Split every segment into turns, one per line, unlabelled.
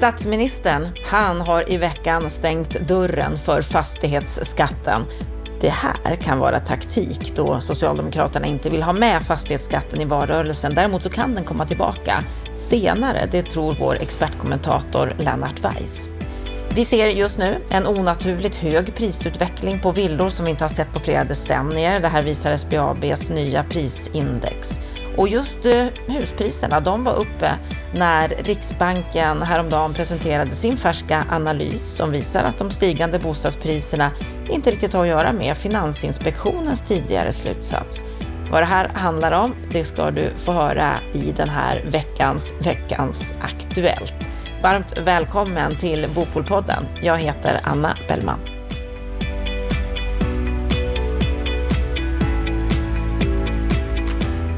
Statsministern, han har i veckan stängt dörren för fastighetsskatten. Det här kan vara taktik då Socialdemokraterna inte vill ha med fastighetsskatten i valrörelsen. Däremot så kan den komma tillbaka senare, det tror vår expertkommentator Lennart Weiss. Vi ser just nu en onaturligt hög prisutveckling på villor som vi inte har sett på flera decennier. Det här visar SBABs nya prisindex. Och just eh, huspriserna, de var uppe när Riksbanken häromdagen presenterade sin färska analys som visar att de stigande bostadspriserna inte riktigt har att göra med Finansinspektionens tidigare slutsats. Vad det här handlar om, det ska du få höra i den här veckans Veckans Aktuellt. Varmt välkommen till Bopolpodden. Jag heter Anna Bellman.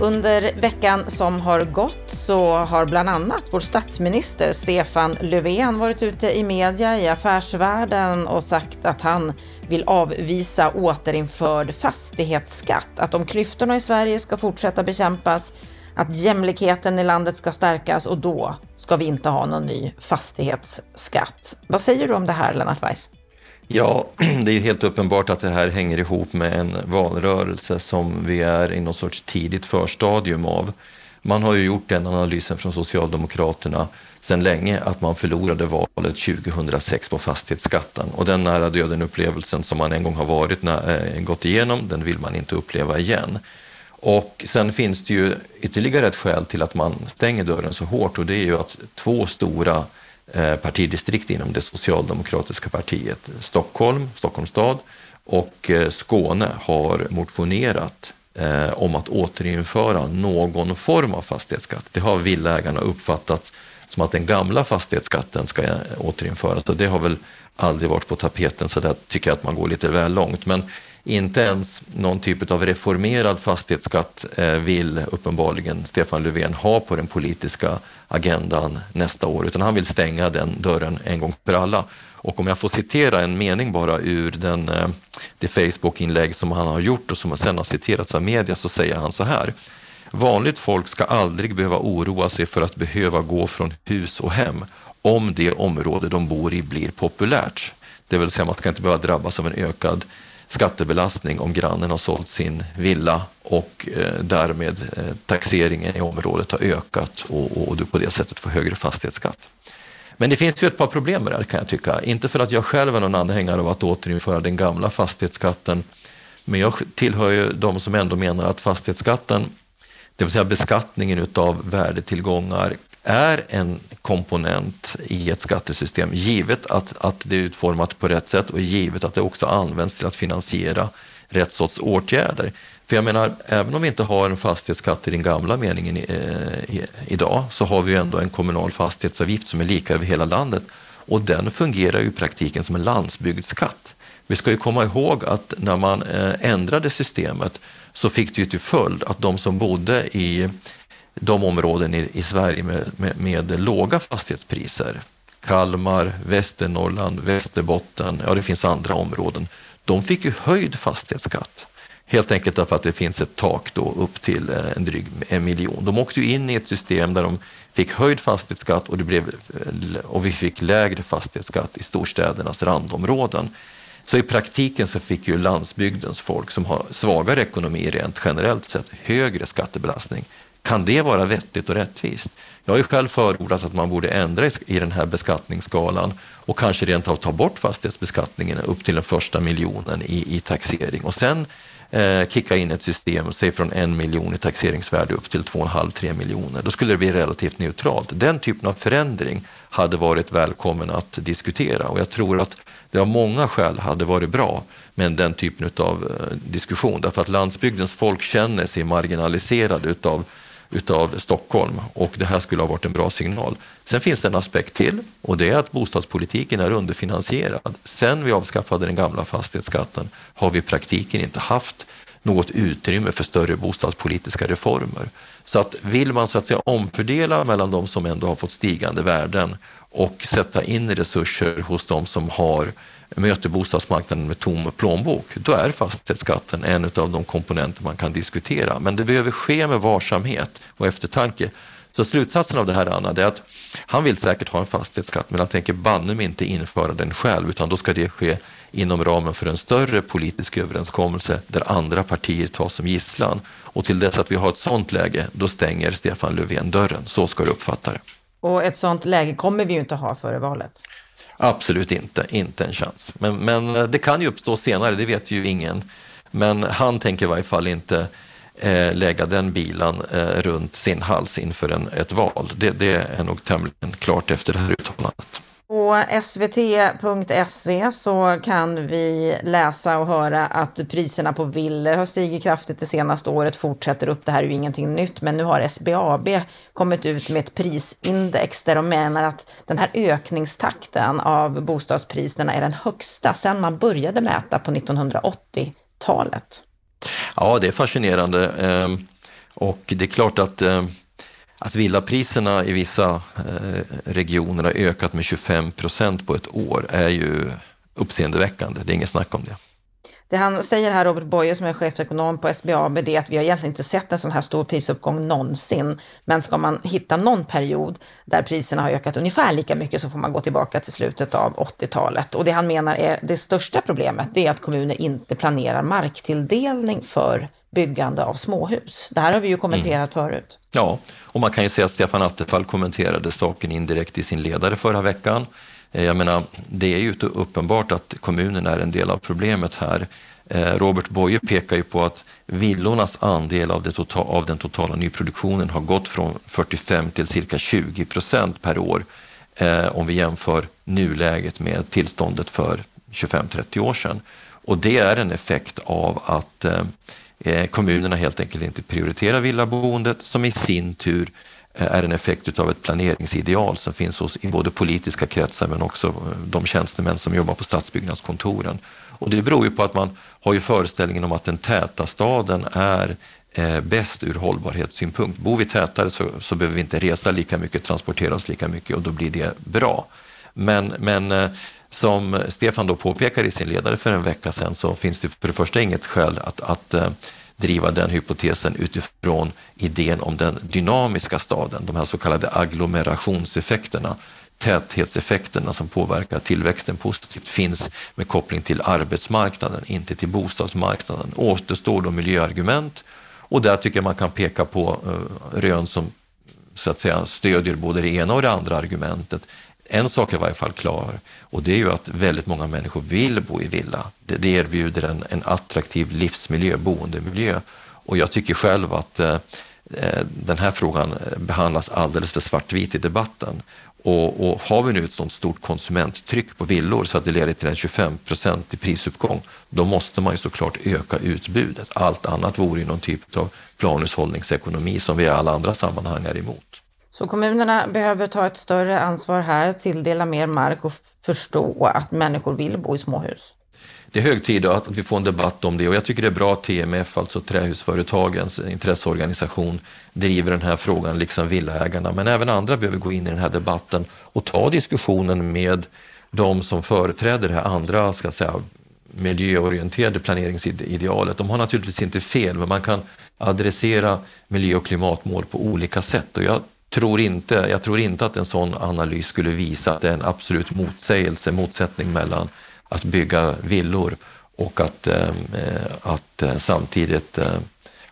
Under veckan som har gått så har bland annat vår statsminister Stefan Löfven varit ute i media i affärsvärlden och sagt att han vill avvisa återinförd fastighetsskatt. Att om klyftorna i Sverige ska fortsätta bekämpas, att jämlikheten i landet ska stärkas och då ska vi inte ha någon ny fastighetsskatt. Vad säger du om det här, Lennart Weiss?
Ja, det är ju helt uppenbart att det här hänger ihop med en valrörelse som vi är i någon sorts tidigt förstadium av. Man har ju gjort den analysen från Socialdemokraterna sedan länge att man förlorade valet 2006 på fastighetsskatten och den nära döden upplevelsen som man en gång har varit, äh, gått igenom, den vill man inte uppleva igen. Och sen finns det ju ytterligare ett skäl till att man stänger dörren så hårt och det är ju att två stora Eh, partidistrikt inom det socialdemokratiska partiet. Stockholm, Stockholms stad och eh, Skåne har motionerat eh, om att återinföra någon form av fastighetsskatt. Det har villägarna uppfattat som att den gamla fastighetsskatten ska återinföras och det har väl aldrig varit på tapeten så där tycker jag att man går lite väl långt. Men inte ens någon typ av reformerad fastighetsskatt eh, vill uppenbarligen Stefan Löfven ha på den politiska agendan nästa år, utan han vill stänga den dörren en gång för alla. Och om jag får citera en mening bara ur den, eh, det Facebook-inlägg som han har gjort och som sen har citerats av media så säger han så här. Vanligt folk ska aldrig behöva oroa sig för att behöva gå från hus och hem om det område de bor i blir populärt. Det vill säga man ska inte behöva drabbas av en ökad skattebelastning om grannen har sålt sin villa och eh, därmed eh, taxeringen i området har ökat och, och du på det sättet får högre fastighetsskatt. Men det finns ju ett par problem med det här kan jag tycka. Inte för att jag själv är någon anhängare av att återinföra den gamla fastighetsskatten, men jag tillhör ju de som ändå menar att fastighetsskatten, det vill säga beskattningen utav värdetillgångar, är en komponent i ett skattesystem, givet att, att det är utformat på rätt sätt och givet att det också används till att finansiera rätt sorts åtgärder. För jag menar, även om vi inte har en fastighetsskatt i den gamla meningen eh, idag, så har vi ändå en kommunal fastighetsavgift som är lika över hela landet och den fungerar ju i praktiken som en landsbygdsskatt. Vi ska ju komma ihåg att när man eh, ändrade systemet så fick det ju till följd att de som bodde i de områden i, i Sverige med, med, med, låga fastighetspriser, Kalmar, Västernorrland, Västerbotten, ja det finns andra områden, de fick ju höjd fastighetsskatt. Helt enkelt därför att det finns ett tak då upp till eh, en dryg en miljon. De åkte ju in i ett system där de fick höjd fastighetsskatt och, det blev, eh, och vi fick lägre fastighetsskatt i storstädernas randområden. Så i praktiken så fick ju landsbygdens folk som har svagare ekonomi rent generellt sett högre skattebelastning kan det vara vettigt och rättvist? Jag har ju själv förordat att man borde ändra i den här beskattningsskalan och kanske rent av ta bort fastighetsbeskattningen upp till den första miljonen i, i taxering och sen eh, kicka in ett system, säg från en miljon i taxeringsvärde upp till 2,5-3 miljoner. Då skulle det bli relativt neutralt. Den typen av förändring hade varit välkommen att diskutera och jag tror att det av många skäl hade varit bra med den typen av eh, diskussion därför att landsbygdens folk känner sig marginaliserade utav utav Stockholm och det här skulle ha varit en bra signal. Sen finns det en aspekt till och det är att bostadspolitiken är underfinansierad. Sen vi avskaffade den gamla fastighetsskatten har vi i praktiken inte haft något utrymme för större bostadspolitiska reformer. Så att vill man så att säga omfördela mellan de som ändå har fått stigande värden och sätta in resurser hos de som har möter bostadsmarknaden med tom plånbok, då är fastighetsskatten en av de komponenter man kan diskutera. Men det behöver ske med varsamhet och eftertanke Så slutsatsen av det här, Anna, är att han vill säkert ha en fastighetsskatt, men han tänker banne mig inte införa den själv, utan då ska det ske inom ramen för en större politisk överenskommelse där andra partier tas som gisslan. Och till dess att vi har ett sådant läge, då stänger Stefan Löfven dörren. Så ska du uppfatta det.
Och ett sådant läge kommer vi ju inte ha före valet.
Absolut inte, inte en chans. Men, men eh, det kan ju uppstå senare, det vet ju ingen. Men han tänker i varje fall inte eh, lägga den bilan eh, runt sin hals inför en, ett val. Det, det är nog tämligen klart efter det här uttalandet.
På svt.se så kan vi läsa och höra att priserna på villor har stigit kraftigt det senaste året, fortsätter upp. Det här är ju ingenting nytt, men nu har SBAB kommit ut med ett prisindex där de menar att den här ökningstakten av bostadspriserna är den högsta sedan man började mäta på 1980-talet.
Ja, det är fascinerande ehm, och det är klart att ehm, att villapriserna i vissa eh, regioner har ökat med 25 procent på ett år är ju uppseendeväckande. Det är inget snack om det.
Det han säger här, Robert Boye som är chefsekonom på SBAB, det är att vi har egentligen inte sett en sån här stor prisuppgång någonsin. Men ska man hitta någon period där priserna har ökat ungefär lika mycket så får man gå tillbaka till slutet av 80-talet. Och det han menar är det största problemet, det är att kommuner inte planerar marktilldelning för byggande av småhus. Det här har vi ju kommenterat mm. förut.
Ja, och man kan ju säga att Stefan Attefall kommenterade saken indirekt i sin ledare förra veckan. Eh, jag menar, det är ju uppenbart att kommunen är en del av problemet här. Eh, Robert Boye pekar ju på att villornas andel av, det total, av den totala nyproduktionen har gått från 45 till cirka 20 procent per år eh, om vi jämför nuläget med tillståndet för 25-30 år sedan. Och det är en effekt av att eh, kommunerna helt enkelt inte prioriterar villaboendet som i sin tur eh, är en effekt av ett planeringsideal som finns hos, i både politiska kretsar men också eh, de tjänstemän som jobbar på stadsbyggnadskontoren. Och det beror ju på att man har ju föreställningen om att den täta staden är eh, bäst ur hållbarhetssynpunkt. Bor vi tätare så, så behöver vi inte resa lika mycket, transportera oss lika mycket och då blir det bra. Men, men eh, som Stefan då påpekar i sin ledare för en vecka sedan så finns det för det första inget skäl att, att eh, driva den hypotesen utifrån idén om den dynamiska staden, de här så kallade agglomerationseffekterna täthetseffekterna som påverkar tillväxten positivt finns med koppling till arbetsmarknaden, inte till bostadsmarknaden. Återstår då miljöargument och där tycker jag man kan peka på eh, rön som så att säga stödjer både det ena och det andra argumentet. En sak är i varje fall klar och det är ju att väldigt många människor vill bo i villa. Det, det erbjuder en, en attraktiv livsmiljö, boendemiljö och jag tycker själv att eh, eh den här frågan behandlas alldeles för svartvit i debatten. Och, och, har vi nu ett sådant stort konsumenttryck på villor så att det leder till en 25 i prisuppgång, då måste man ju såklart öka utbudet. Allt annat vore ju någon typ av planhushållningsekonomi som vi i alla andra sammanhang är emot.
Så kommunerna behöver ta ett större ansvar här, tilldela mer mark och förstå att människor vill bo i småhus.
Det är hög tid att vi får en debatt om det och jag tycker det är bra att TMF, alltså trähusföretagens intresseorganisation, driver den här frågan, liksom villaägarna. Men även andra behöver gå in i den här debatten och ta diskussionen med de som företräder det här andra, ska säga, miljöorienterade planeringsidealet. De har naturligtvis inte fel, men man kan adressera miljö och klimatmål på olika sätt. Och jag tror inte, jag tror inte att en sån analys skulle visa att det är en absolut motsägelse, motsättning mellan att bygga villor och att, ehm, eh, att eh, samtidigt eh,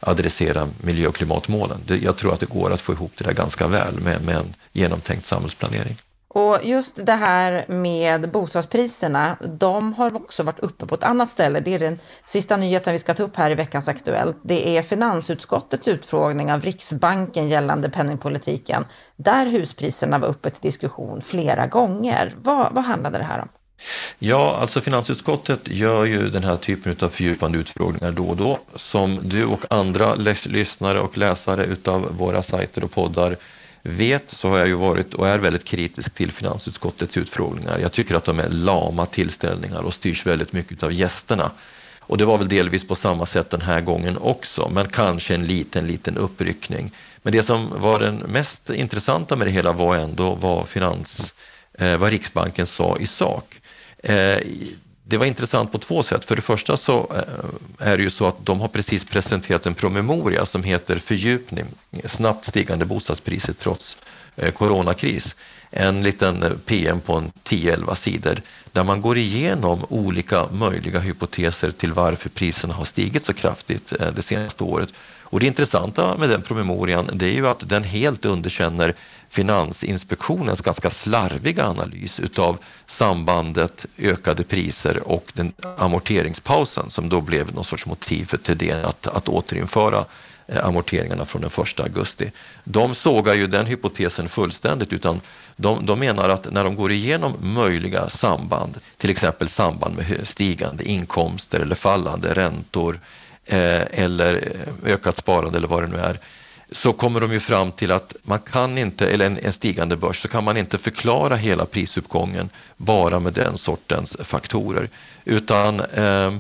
adressera miljö och klimatmålen. Jag tror att det går att få ihop det där ganska väl med, med en genomtänkt samhällsplanering.
Och just det här med bostadspriserna, de har också varit uppe på ett annat ställe. Det är den sista nyheten vi ska ta upp här i veckans Aktuellt. Det är finansutskottets utfrågning av Riksbanken gällande penningpolitiken, där huspriserna var uppe till diskussion flera gånger. Vad, vad handlade det här om?
Ja, alltså finansutskottet gör ju den här typen av fördjupande utfrågningar då och då som du och andra lyssnare och läsare utav våra sajter och poddar vet så har jag ju varit och är väldigt kritisk till finansutskottets utfrågningar. Jag tycker att de är lama tillställningar och styrs väldigt mycket av gästerna. Och det var väl delvis på samma sätt den här gången också, men kanske en liten, liten uppryckning. Men det som var den mest intressanta med det hela var ändå vad, finans, eh, vad Riksbanken sa i sak. Eh, det var intressant på två sätt. För det första så eh, är det ju så att de har precis presenterat en promemoria som heter Fördjupning, snabbt stigande bostadspriser trots eh, coronakris. En liten eh, PM på 10-11 sidor där man går igenom olika möjliga hypoteser till varför priserna har stigit så kraftigt det senaste året. Och det intressanta med den promemorian det är ju att den helt underkänner Finansinspektionens ganska slarviga analys utav sambandet ökade priser och den amorteringspausen som då blev någon sorts motiv för Thedéen att, att återinföra eh, amorteringarna från den 1 augusti. De sågar ju den hypotesen fullständigt utan de, de, menar att när de går igenom möjliga samband, till exempel samband med stigande inkomster eller fallande räntor eh, eller eh, ökat sparande eller vad det nu är, så kommer de ju fram till att man kan inte, eller en, en, stigande börs, så kan man inte förklara hela prisuppgången bara med den sortens faktorer. Utan eh,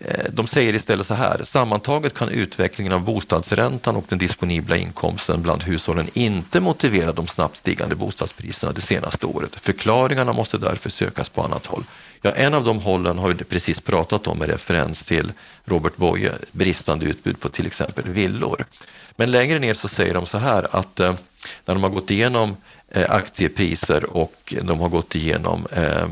Eh, de säger istället så här, sammantaget kan utvecklingen av bostadsräntan och den disponibla inkomsten bland hushållen inte motivera de snabbt stigande bostadspriserna det senaste året. Förklaringarna måste därför sökas på annat håll. Ja, en av de hållen har vi precis pratat om med referens till Robert Boye, bristande utbud på till exempel villor. Men längre ner så säger de så här att eh, när de har gått igenom eh, aktiepriser och de har gått igenom eh,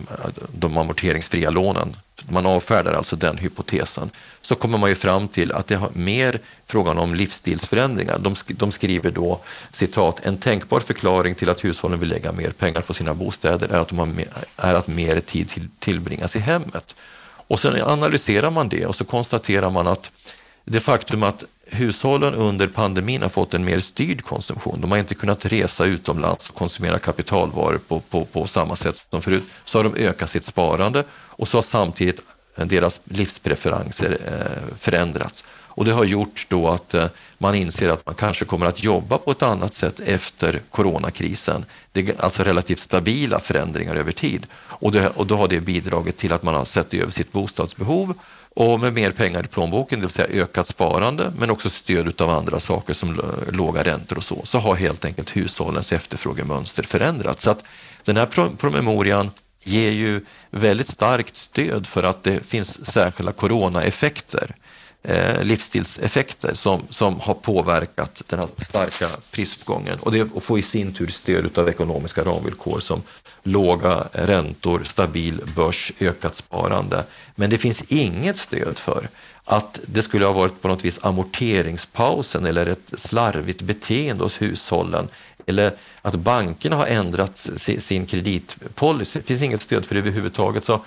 de amorteringsfria lånen, man avfärdar alltså den hypotesen, så kommer man ju fram till att det har mer frågan om livsstilsförändringar. De, de skriver då citat, en tänkbar förklaring till att hushållen vill lägga mer pengar på sina bostäder är att, de har mer, är att mer tid till, tillbringas i hemmet. Och sen analyserar man det och så konstaterar man att det faktum att hushållen under pandemin har fått en mer styrd konsumtion. De har inte kunnat resa utomlands och konsumera kapitalvaror på, på, på samma sätt som förut. Så har de ökat sitt sparande och så har samtidigt deras livspreferenser eh, förändrats. Och det har gjort då att eh, man inser att man kanske kommer att jobba på ett annat sätt efter coronakrisen. Det är alltså relativt stabila förändringar över tid. Och, det, och då har det bidragit till att man har sett över sitt bostadsbehov och med mer pengar i plånboken, det vill säga ökat sparande, men också stöd av andra saker som låga räntor och så, så har helt enkelt hushållens efterfrågemönster förändrats. Så att den här promemorian ger ju väldigt starkt stöd för att det finns särskilda coronaeffekter eh, livsstilseffekter som, som har påverkat den här starka prisuppgången och det får i sin tur stöd av ekonomiska ramvillkor som låga räntor, stabil börs, ökat sparande. Men det finns inget stöd för att det skulle ha varit på något vis amorteringspausen eller ett slarvigt beteende hos hushållen eller att bankerna har ändrat sin kreditpolicy. Det finns inget stöd för det överhuvudtaget. Så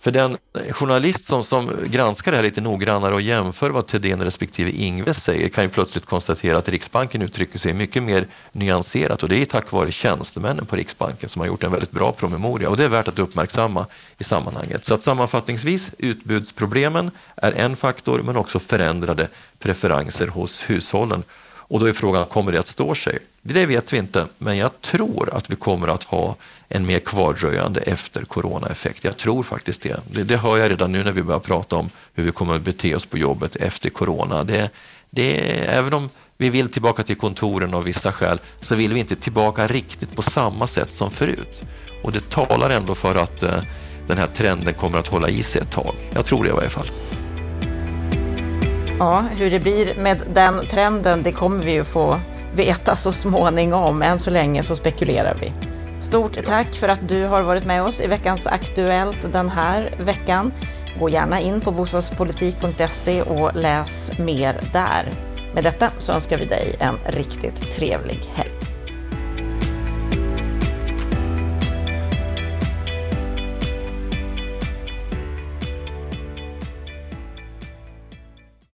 för den journalist som, som granskar det här lite noggrannare och jämför vad Thedéen respektive Ingves säger kan ju plötsligt konstatera att Riksbanken uttrycker sig mycket mer nyanserat och det är tack vare tjänstemännen på Riksbanken som har gjort en väldigt bra promemoria och det är värt att uppmärksamma i sammanhanget. Så att sammanfattningsvis, utbudsproblemen är en faktor men också förändrade preferenser hos hushållen. Och då är frågan, kommer det att stå sig? Det vet vi inte, men jag tror att vi kommer att ha en mer kvardröjande efter coronaeffekt. Jag tror faktiskt det. det. det. hör jag redan nu när vi börjar prata om hur vi kommer att bete oss på jobbet efter corona. Det, det, även om vi vill tillbaka till kontoren av vissa skäl så vill vi inte tillbaka riktigt på samma sätt som förut. Och det talar ändå för att eh, den här trenden kommer att hålla i sig ett tag. Jag tror det i varje fall.
Ja, hur det blir med den trenden, det kommer vi ju få veta så småningom. Än så länge så spekulerar vi. Stort tack för att du har varit med oss i veckans Aktuellt den här veckan. Gå gärna in på bostadspolitik.se och läs mer där. Med detta så önskar vi dig en riktigt trevlig helg.